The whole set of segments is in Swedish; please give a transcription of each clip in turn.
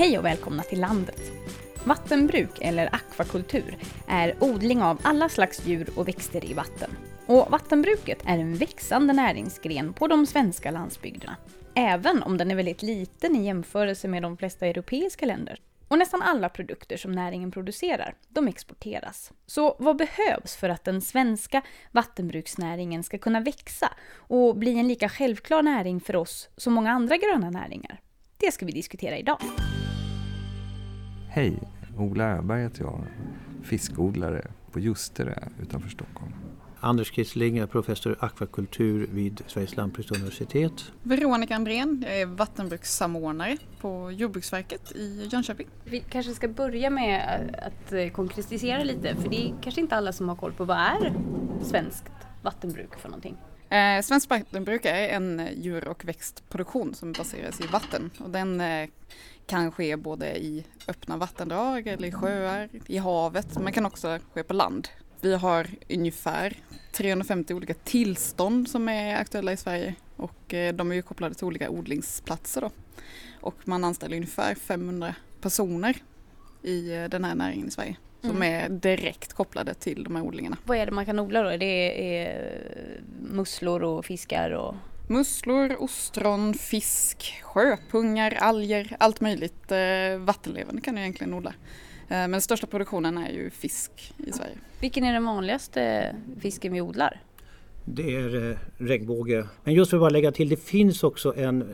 Hej och välkomna till landet. Vattenbruk, eller akvakultur, är odling av alla slags djur och växter i vatten. Och vattenbruket är en växande näringsgren på de svenska landsbygderna. Även om den är väldigt liten i jämförelse med de flesta europeiska länder. Och nästan alla produkter som näringen producerar, de exporteras. Så vad behövs för att den svenska vattenbruksnäringen ska kunna växa och bli en lika självklar näring för oss som många andra gröna näringar? Det ska vi diskutera idag. Hej, Ola Öberg heter jag, fiskodlare på Ljusterö utanför Stockholm. Anders Kissling är professor i akvakultur vid Sveriges lantbruksuniversitet. Veronica Andrén, jag är vattenbrukssamordnare på Jordbruksverket i Jönköping. Vi kanske ska börja med att konkretisera lite, för det är kanske inte alla som har koll på vad är svenskt vattenbruk för någonting? Eh, svenskt vattenbruk är en djur och växtproduktion som baseras i vatten och den eh, kan ske både i öppna vattendrag eller i sjöar, i havet, men kan också ske på land. Vi har ungefär 350 olika tillstånd som är aktuella i Sverige och eh, de är ju kopplade till olika odlingsplatser då. Och man anställer ungefär 500 personer i eh, den här näringen i Sverige som mm. är direkt kopplade till de här odlingarna. Vad är det man kan odla då? Det är musslor och fiskar? Och... Musslor, ostron, fisk, sjöpungar, alger, allt möjligt eh, vattenlevande kan du egentligen odla. Eh, men största produktionen är ju fisk i Sverige. Vilken är den vanligaste fisken vi odlar? Det är eh, regnbåge. Men just för att bara lägga till, det finns också en,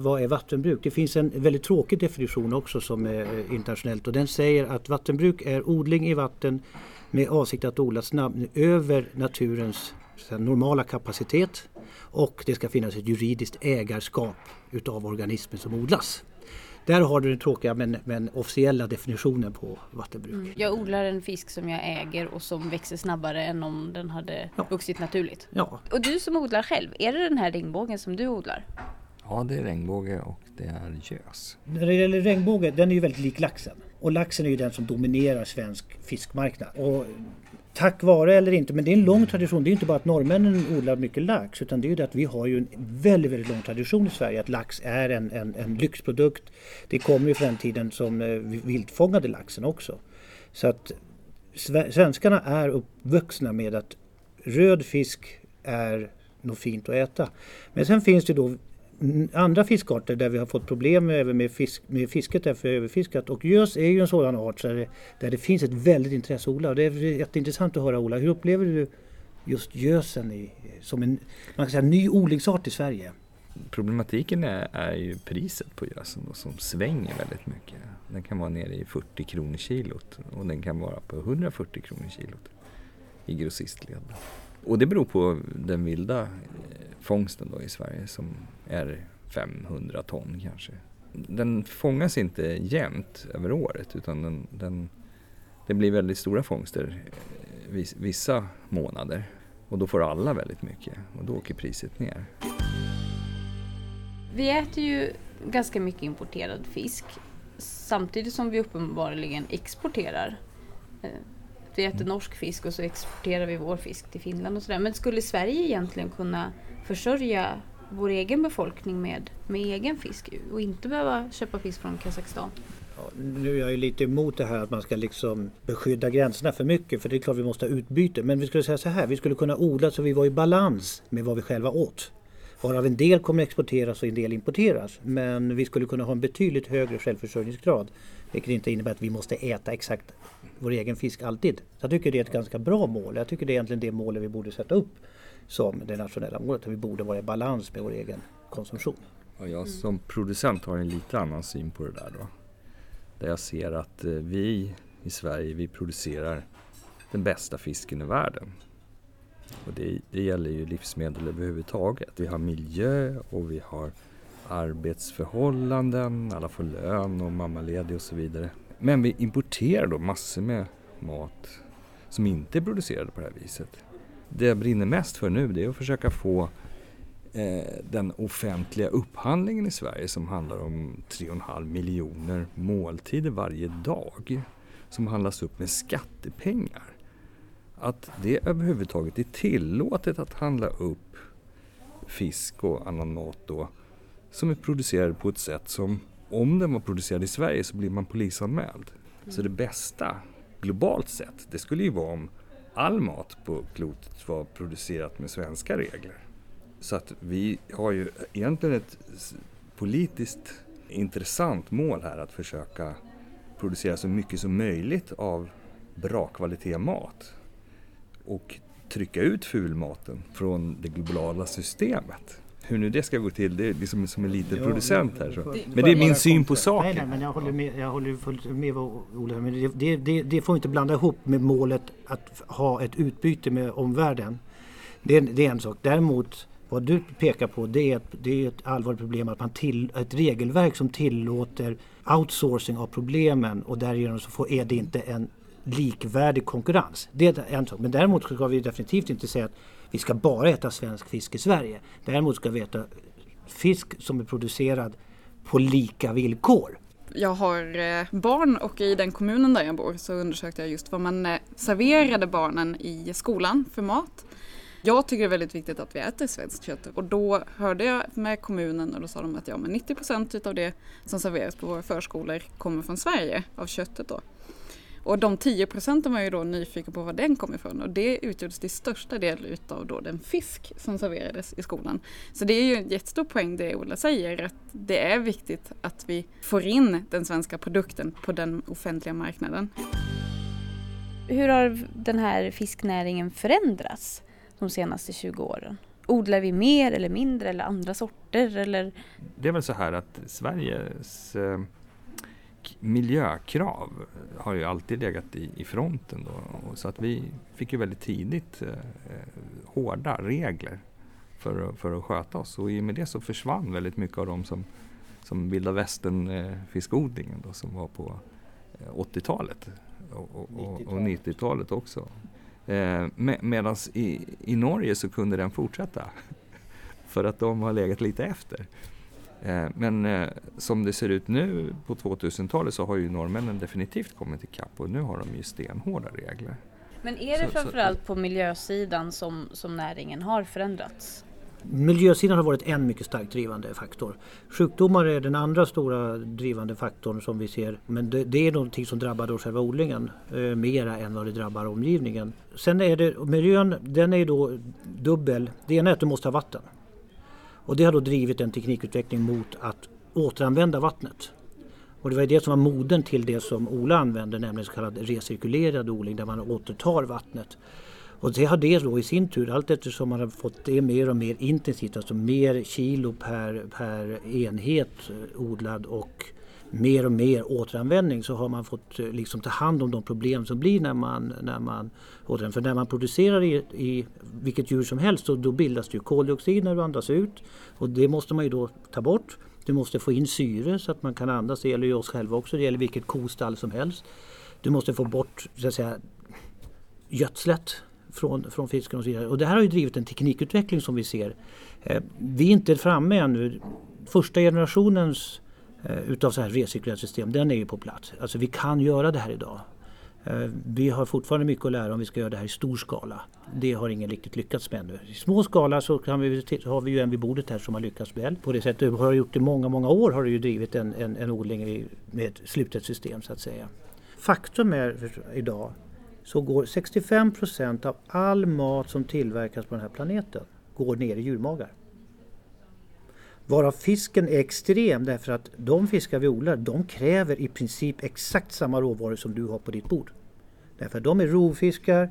vad är vattenbruk? Det finns en väldigt tråkig definition också som är eh, internationellt och den säger att vattenbruk är odling i vatten med avsikt att odla snabbt över naturens normala kapacitet och det ska finnas ett juridiskt ägarskap utav organismen som odlas. Där har du den tråkiga men, men officiella definitionen på vattenbruk. Mm. Jag odlar en fisk som jag äger och som växer snabbare än om den hade ja. vuxit naturligt. Ja. Och du som odlar själv, är det den här regnbågen som du odlar? Ja, det är regnbåge och det är gös. När det gäller regnbåge, den är ju väldigt lik laxen. Och laxen är ju den som dominerar svensk fiskmarknad. Och tack vare eller inte, men det är en lång tradition. Det är inte bara att norrmännen odlar mycket lax utan det är ju det att vi har ju en väldigt, väldigt lång tradition i Sverige att lax är en, en, en lyxprodukt. Det kommer ju från den tiden som eh, viltfångade laxen också. Så att svenskarna är uppvuxna med att röd fisk är något fint att äta. Men sen finns det då andra fiskarter där vi har fått problem även med, fisk, med fisket därför överfiskat. Och gös är ju en sådan art där det, där det finns ett väldigt intresse Ola. Det är jätteintressant att höra Ola. Hur upplever du just gösen i, som en man kan säga, ny odlingsart i Sverige? Problematiken är, är ju priset på gösen då, som svänger väldigt mycket. Den kan vara nere i 40 kronor kilot och den kan vara på 140 kronor kilot i grossistled. Och det beror på den vilda fångsten då i Sverige som är 500 ton kanske. Den fångas inte jämnt över året utan den, den, det blir väldigt stora fångster eh, vissa månader och då får alla väldigt mycket och då åker priset ner. Vi äter ju ganska mycket importerad fisk samtidigt som vi uppenbarligen exporterar. Eh, vi äter norsk fisk och så exporterar vi vår fisk till Finland och sådär. Men skulle Sverige egentligen kunna försörja vår egen befolkning med, med egen fisk och inte behöva köpa fisk från Kazakstan. Nu är jag ju lite emot det här att man ska liksom beskydda gränserna för mycket för det är klart vi måste ha utbyte. Men vi skulle säga så här, vi skulle kunna odla så vi var i balans med vad vi själva åt. Varav en del kommer exporteras och en del importeras. Men vi skulle kunna ha en betydligt högre självförsörjningsgrad. Vilket inte innebär att vi måste äta exakt vår egen fisk alltid. Så jag tycker det är ett ganska bra mål. Jag tycker det är egentligen det målet vi borde sätta upp som det nationella målet. Att vi borde vara i balans med vår egen konsumtion. Och jag som producent har en lite annan syn på det där då. Där jag ser att eh, vi i Sverige, vi producerar den bästa fisken i världen. Och det, det gäller ju livsmedel överhuvudtaget. Vi har miljö och vi har arbetsförhållanden, alla får lön och mammaledig och så vidare. Men vi importerar då massor med mat som inte är producerad på det här viset det jag brinner mest för nu det är att försöka få eh, den offentliga upphandlingen i Sverige som handlar om 3,5 miljoner måltider varje dag som handlas upp med skattepengar. Att det överhuvudtaget är tillåtet att handla upp fisk och annan mat då som är producerad på ett sätt som om den var producerad i Sverige så blir man polisanmäld. Så det bästa globalt sett, det skulle ju vara om all mat på klotet var producerat med svenska regler. Så att vi har ju egentligen ett politiskt intressant mål här att försöka producera så mycket som möjligt av bra kvalitet mat och trycka ut fulmaten från det globala systemet. Hur nu det ska gå till, det är liksom som en liten producent här. Så. Men det är min syn på saken. Nej, nej, men jag håller med, jag håller fullt med vad Ola men det, det, det, det får inte blanda ihop med målet att ha ett utbyte med omvärlden. Det, det är en sak. Däremot vad du pekar på det är, ett, det är ett allvarligt problem att man till, ett regelverk som tillåter outsourcing av problemen och därigenom så får, är det inte en likvärdig konkurrens. Det är en sak. Men däremot ska vi definitivt inte säga att vi ska bara äta svensk fisk i Sverige. Däremot ska vi äta fisk som är producerad på lika villkor. Jag har eh, barn och i den kommunen där jag bor så undersökte jag just vad man eh, serverade barnen i skolan för mat. Jag tycker det är väldigt viktigt att vi äter svenskt kött och då hörde jag med kommunen och då sa de att ja men 90 procent av det som serveras på våra förskolor kommer från Sverige av köttet då. Och de 10 procenten var ju då nyfiken på var den kom ifrån och det utgjordes till största del utav då den fisk som serverades i skolan. Så det är ju en jättestor poäng det Ola säger att det är viktigt att vi får in den svenska produkten på den offentliga marknaden. Hur har den här fisknäringen förändrats de senaste 20 åren? Odlar vi mer eller mindre eller andra sorter? Eller? Det är väl så här att Sveriges eh, miljökrav har ju alltid legat i, i fronten. Då. Så att vi fick ju väldigt tidigt eh, hårda regler för, för att sköta oss och i och med det så försvann väldigt mycket av de som, som vilda västern eh, fiskodlingen då, som var på 80-talet eh, och, och, och 90-talet också. Eh, med, Medan i, i Norge så kunde den fortsätta för att de har legat lite efter. Eh, men eh, som det ser ut nu på 2000-talet så har ju norrmännen definitivt kommit ikapp och nu har de ju stenhårda regler. Men är det så, framförallt så, på miljösidan som, som näringen har förändrats? Miljösidan har varit en mycket starkt drivande faktor. Sjukdomar är den andra stora drivande faktorn som vi ser. Men det, det är någonting som drabbar då själva odlingen eh, mera än vad det drabbar omgivningen. Sen är det miljön, den är då dubbel. Det ena är att du måste ha vatten. Och det har då drivit en teknikutveckling mot att återanvända vattnet. Och det var det som var moden till det som Ola använde, nämligen så kallad recirkulerad odling där man återtar vattnet. Och det har det då i sin tur, allt eftersom man har fått det mer och mer intensivt, alltså mer kilo per, per enhet eh, odlad och mer och mer återanvändning så har man fått eh, liksom ta hand om de problem som blir när man, när man återanvänder. För när man producerar i, i vilket djur som helst så då bildas det ju koldioxid när du andas ut och det måste man ju då ta bort. Du måste få in syre så att man kan andas, det gäller ju oss själva också, det gäller vilket kostall som helst. Du måste få bort så att säga, gödslet från, från fisken och så vidare. Och det här har ju drivit en teknikutveckling som vi ser. Eh, vi är inte framme ännu. Första generationens Eh, utav så här recirkulerat system, den är ju på plats. Alltså vi kan göra det här idag. Eh, vi har fortfarande mycket att lära om vi ska göra det här i stor skala. Det har ingen riktigt lyckats med ännu. I små skala så kan vi, har vi ju en vid bordet här som har lyckats väl. På det sättet har gjort i många, många år har det ju drivit en, en, en odling med ett slutet system så att säga. Faktum är idag så går 65 procent av all mat som tillverkas på den här planeten går ner i djurmagar. Varav fisken är extrem därför att de fiskar vi odlar de kräver i princip exakt samma råvaror som du har på ditt bord. Därför att de är rovfiskar,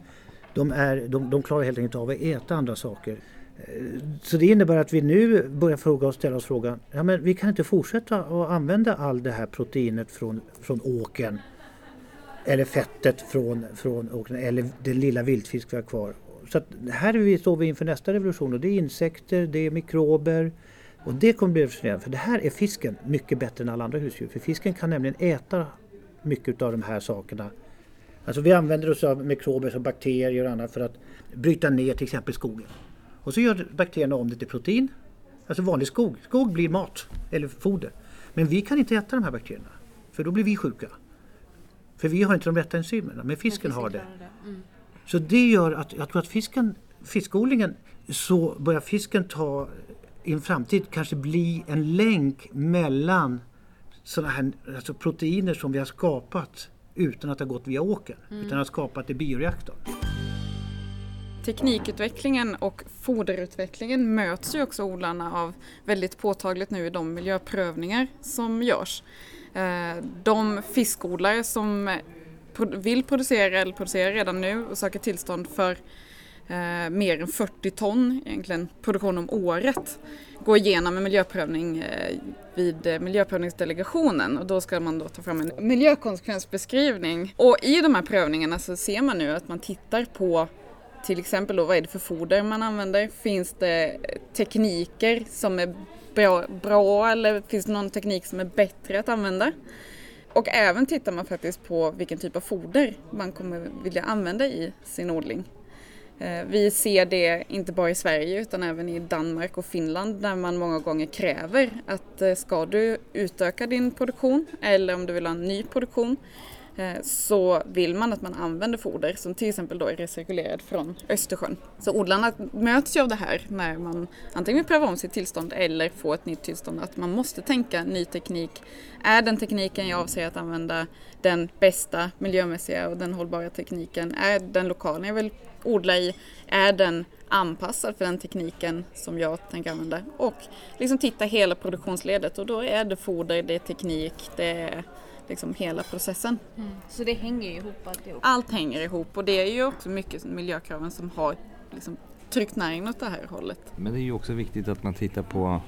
de, är, de, de klarar helt enkelt av att äta andra saker. Eh, så det innebär att vi nu börjar fråga och ställa oss frågan, ja men vi kan inte fortsätta att använda all det här proteinet från, från åken eller fettet från, från åkern eller den lilla viltfisk vi har kvar. Så här står vi inför nästa revolution och det är insekter, det är mikrober, och det kommer bli revolutionerande för det här är fisken mycket bättre än alla andra husdjur. För fisken kan nämligen äta mycket av de här sakerna. Alltså vi använder oss av mikrober som bakterier och annat för att bryta ner till exempel skogen. Och så gör bakterierna om det till protein. Alltså vanlig skog. Skog blir mat eller foder. Men vi kan inte äta de här bakterierna. För då blir vi sjuka. För vi har inte de rätta enzymerna, men fisken, fisken har det. det. Mm. Så det gör att jag tror att fisken, fiskodlingen så börjar fisken ta i en framtid kanske bli en länk mellan sådana här alltså proteiner som vi har skapat utan att det har gått via åkern. Mm. Utan har skapat i bioreaktorn. Teknikutvecklingen och foderutvecklingen möts ju också odlarna av väldigt påtagligt nu i de miljöprövningar som görs. Eh, De fiskodlare som vill producera eller producerar redan nu och söker tillstånd för eh, mer än 40 ton egentligen produktion om året går igenom en miljöprövning eh, vid eh, miljöprövningsdelegationen och då ska man då ta fram en miljökonsekvensbeskrivning. Och i de här prövningarna så ser man nu att man tittar på till exempel då, vad är det för foder man använder? Finns det tekniker som är bra, bra eller finns det någon teknik som är bättre att använda? Och även tittar man faktiskt på vilken typ av foder man kommer vilja använda i sin odling. Eh, vi ser det inte bara i Sverige utan även i Danmark och Finland där man många gånger kräver att eh, ska du utöka din produktion eller om du vill ha en ny produktion Eh, så vill man att man använder foder som till exempel då är recirkulerat från Östersjön. Så odlarna möts ju av det här när man antingen vill pröva om sitt tillstånd eller få ett nytt tillstånd att man måste tänka ny teknik. Är den tekniken jag avser att använda den bästa miljömässiga och den hållbara tekniken? Är den lokalen jag vill odla i, är den anpassad för den tekniken som jag tänker använda? Och liksom titta hela produktionsledet och då är det foder, det är teknik, det är liksom hela processen. Så det hänger ihop alltihop. Allt hänger ihop och det är ju också mycket miljökraven som har liksom tryckt näringen åt det här hållet. Men det är ju också viktigt att man tittar på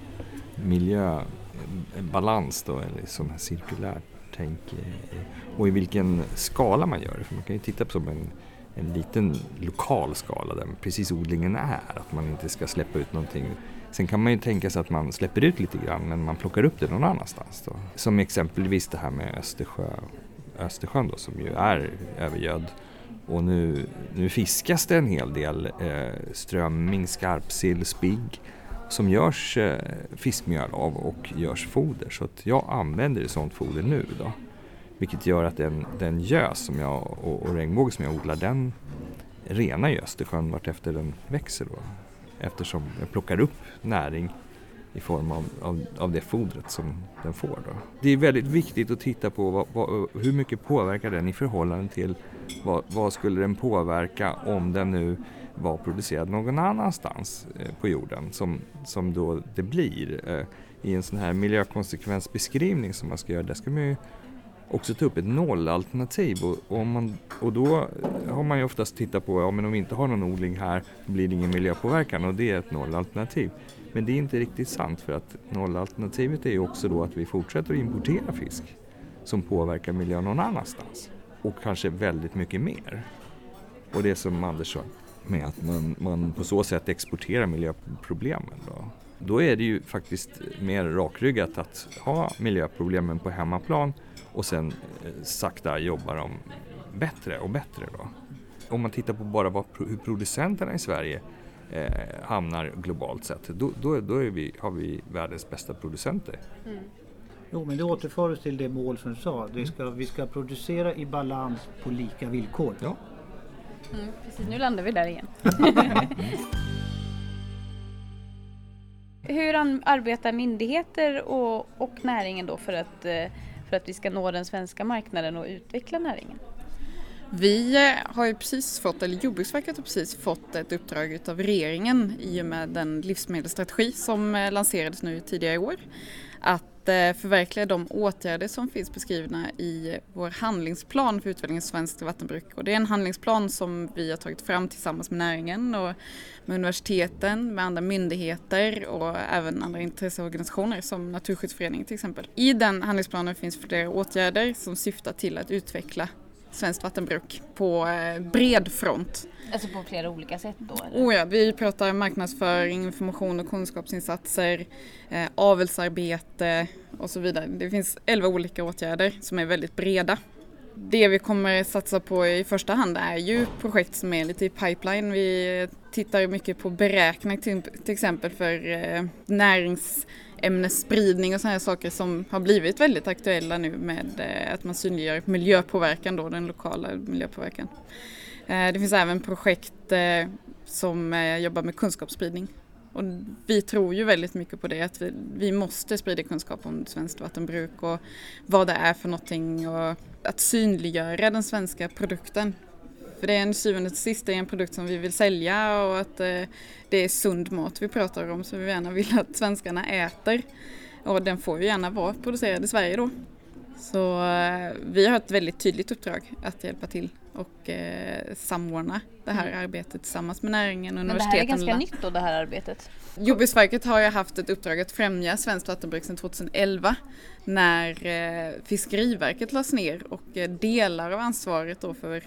miljöbalans då, eller som här cirkulärt tänk eh, och i vilken skala man gör det. För man kan ju titta på som en, en liten lokal skala där precis odlingen är, att man inte ska släppa ut någonting. Sen kan man ju tänka sig att man släpper ut lite grann men man plockar upp det någon annanstans. Då. Som exempelvis det här med Östersjö, Östersjön då, som ju är övergödd. Och nu, nu fiskas det en hel del eh, strömming, skarpsill, spigg som görs eh, fiskmjöl av och görs foder. Så att jag använder sånt foder nu då. Vilket gör att den, den gös som jag, och, och regnbåge som jag odlar den renar ju Östersjön vartefter den växer då. Eftersom den plockar upp näring i form av, av, av det fodret som den får. Då. Det är väldigt viktigt att titta på vad, vad, hur mycket påverkar den i förhållande till vad, vad skulle den påverka om den nu var producerad någon annanstans eh, på jorden som, som då det blir. Eh, I en sån här miljökonsekvensbeskrivning som man ska göra, där ska man ju också ta upp ett nollalternativ och, och, om man, och då har man ju oftast tittat på, ja men om vi inte har någon odling här blir det ingen miljöpåverkan och det är ett nollalternativ. Men det är inte riktigt sant för att nollalternativet är ju också då att vi fortsätter att importera fisk som påverkar miljön någon annanstans och kanske väldigt mycket mer. Och det som Anders sa med att man, man på så sätt exporterar miljöproblemen. Då då är det ju faktiskt mer rakryggat att ha miljöproblemen på hemmaplan och sen eh, sakta jobba dem bättre och bättre. Då. Om man tittar på bara vad, hur producenterna i Sverige eh, hamnar globalt sett, då, då, då är vi, har vi världens bästa producenter. Jo, men det återför oss till det mål som du sa. Det ska, vi ska producera i balans på lika villkor. Ja. Mm, precis, nu landar vi där igen. Hur arbetar myndigheter och, och näringen då för att, eh, för att vi ska nå den svenska marknaden och utveckla näringen? Vi eh, har ju precis fått, eller Jordbruksverket har precis fått ett uppdrag av regeringen i och med den livsmedelsstrategi som eh, lanserades nu tidigare i år. Att eh, förverkliga de åtgärder som finns beskrivna i vår handlingsplan för utveckling av svenskt vattenbruk. Och det är en handlingsplan som vi har tagit fram tillsammans med näringen och med universiteten, med andra myndigheter och även andra intresseorganisationer som Naturskyddsföreningen till exempel. I den handlingsplanen finns flera åtgärder som syftar till att utveckla svenskt vattenbruk på eh, bred front. Alltså på flera olika sätt då? Eller? Oh ja, vi pratar marknadsföring, information och kunskapsinsatser, eh, avelsarbete och så vidare. Det finns elva olika åtgärder som är väldigt breda. Det vi kommer satsa på i första hand är ju projekt som är lite i pipeline. Vi tittar mycket på beräkning till, till exempel för eh, ämnesspridning och sådana här saker som har blivit väldigt aktuella nu med eh, att man synliggör miljöpåverkan då, den lokala miljöpåverkan. Eh, det finns även projekt eh, som jobbar med kunskapsspridning Och vi tror ju väldigt mycket på det, att vi, vi måste sprida kunskap om svenskt vattenbruk och vad det är för någonting och att synliggöra den svenska produkten. För det är en syvende och sist en produkt som vi vill sälja och att eh, det är sund mat vi pratar om som vi gärna vill att svenskarna äter. Och den får ju gärna vara producerad i Sverige då. Så eh, vi har ett väldigt tydligt uppdrag att hjälpa till och eh, samordna det här mm. arbetet tillsammans med näringen och universiteten. Men det här är ganska nytt då det här arbetet? Jordbruksverket har ju haft ett uppdrag att främja svenskt vattenbruk sedan 2011 när eh, Fiskeriverket lades ner och delar av ansvaret då för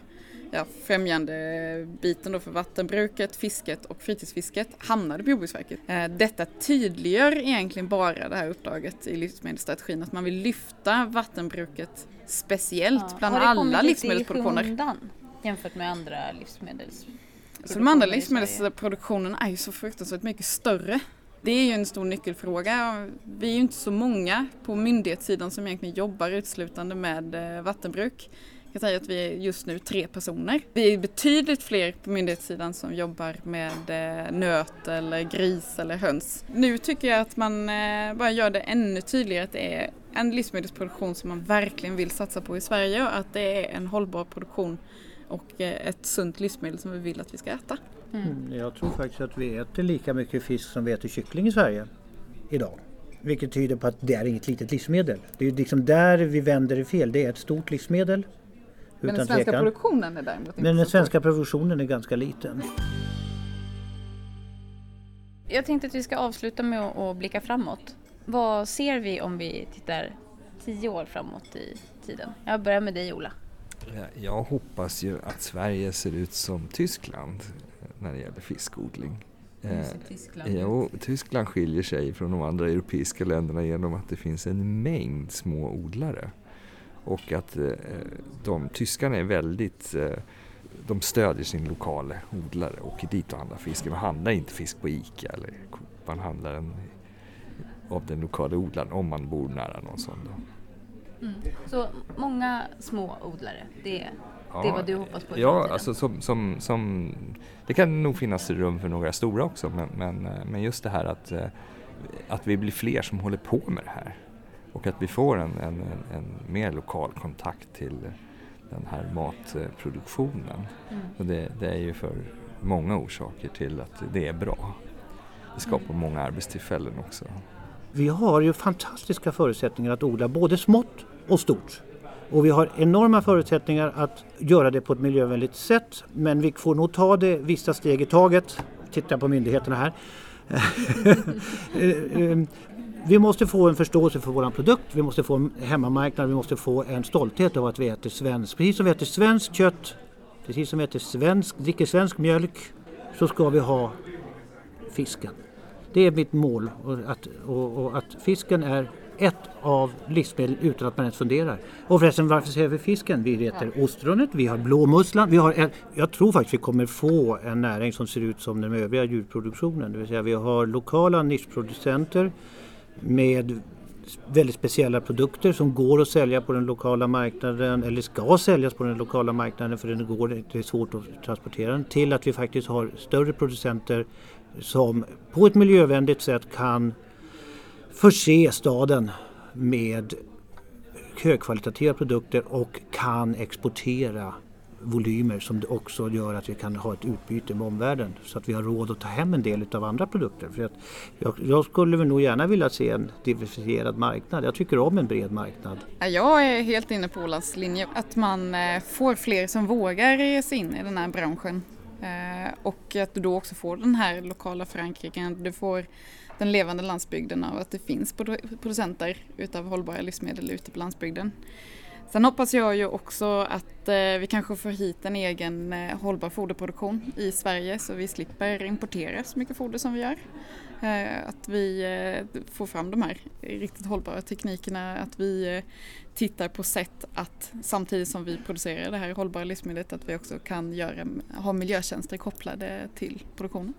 ja, främjande biten då för vattenbruket, fisket och fritidsfisket hamnade på Jordbruksverket. Eh, detta tydliggör egentligen bara det här uppdraget i livsmedelsstrategin att man vill lyfta vattenbruket speciellt ja, bland alla livsmedelsproduktioner. Har det jämfört med andra livsmedels så de andra livsmedelsproduktionen är ju så fruktansvärt mycket större. Det är ju en stor nyckelfråga. Vi är ju inte så många på myndighetssidan som egentligen jobbar uteslutande med eh, vattenbruk. Kan säga att vi är just nu tre personer. Vi är betydligt fler på myndighetssidan som jobbar med eh, nöt eller gris eller höns. Nu tycker jag att man eh, bara gör det ännu tydligare att det är en livsmedelsproduktion som man verkligen vill satsa på i Sverige och att det är en hållbar produktion och eh, ett sunt livsmedel som vi vill att vi ska äta. Mm. mm. Jag tror faktiskt att vi äter lika mycket fisk som vi äter kyckling i Sverige idag. Vilket tyder på att det är inget litet livsmedel. Det är liksom där vi vänder det fel. Det är ett stort livsmedel. Men den svenska tvekan. produktionen är däremot inte Men den svenska produktionen är ganska liten. Jag tänkte att vi ska avsluta med att blicka framåt. Vad ser vi om vi tittar tio år framåt i tiden? Jag börjar med dig Ola. Jag hoppas ju att Sverige ser ut som Tyskland när det gäller fiskodling. Eh, Tyskland jo, Tyskland skiljer sig från de andra europeiska länderna genom att det finns en mängd små odlare. Och att eh, de tyskarna är väldigt eh, de stödjer sin lokala odlare och åker dit och handlar fisk. Man handlar inte fisk på ICA eller man handlar den av den lokala odlaren om man bor nära någon sån. Mm. Så många små odlare, det, ja, det är vad du hoppas på? Ja, alltså som, som, som, det kan nog finnas rum för några stora också men, men, eh, men just det här att, att vi blir fler som håller på med det här och att vi får en, en, en mer lokal kontakt till den här matproduktionen. Mm. Och det, det, är ju för många orsaker till att det är bra. Det skapar mm. många arbetstillfällen också. Vi har ju fantastiska förutsättningar att odla både smått och stort. Och vi har enorma förutsättningar att göra det på ett miljövänligt sätt men vi får nog ta det vissa steg i taget. Titta på myndigheterna här. Eh, eh, vi måste få en förståelse för vår produkt, vi måste få en hemmamarknad, vi måste få en stolthet över att vi äter svenskt. Precis som vi äter svenskt kött, precis som vi äter svensk, dricker svensk mjölk så ska vi ha fisken. Det är mitt mål och att, och, och att fisken är ett av livsmedel utan att man ens funderar. Och förresten varför säger vi fisken? Vi äter ja. ostronet, vi har blåmusslan, vi har en, jag tror faktiskt vi kommer få en näring som ser ut som den övriga djurproduktionen. Det vill säga vi har lokala nischproducenter med väldigt speciella produkter som går att sälja på den lokala marknaden eller ska säljas på den lokala marknaden för det, går, det är svårt att transportera den till att vi faktiskt har större producenter som på ett miljövänligt sätt kan förse staden med högkvalitativa produkter och kan exportera volymer som också gör att vi kan ha ett utbyte med omvärlden så att vi har råd att ta hem en del av andra produkter. För att jag, jag skulle nog gärna vilja se en diversifierad marknad. Jag tycker om en bred marknad. Jag är helt inne på Olas linje, att man eh, får fler som vågar ge sig in i den här branschen. Eh, och att du då också får den här lokala förankringen. Du får den levande landsbygden av att det finns producenter utav hållbara livsmedel ute på landsbygden. Sen hoppas jag ju också att eh, vi kanske får hit en egen eh, hållbar foderproduktion i Sverige så vi slipper importera så mycket foder som vi gör. Eh, att vi får fram de här riktigt hållbara teknikerna, att vi tittar på sätt att samtidigt som vi producerar det här hållbara livsmedlet att vi också kan göra, ha miljötjänster kopplade till produktionen.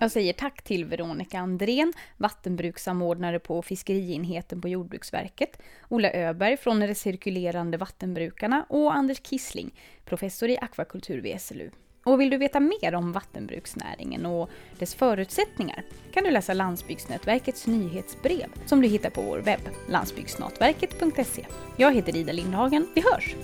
Jag säger tack till Veronica Andrén, vattenbrukssamordnare på fiskerienheten på Jordbruksverket, Ola Öberg från Recirkulerande vattenbrukarna och Anders Kissling, professor i akvakultur vid SLU. Och vill du veta mer om vattenbruksnäringen och dess förutsättningar kan du läsa Landsbygdsnätverkets nyhetsbrev som du hittar på vår webb, landsbygdsnätverket.se. Jag heter Ida Lindhagen, vi hörs!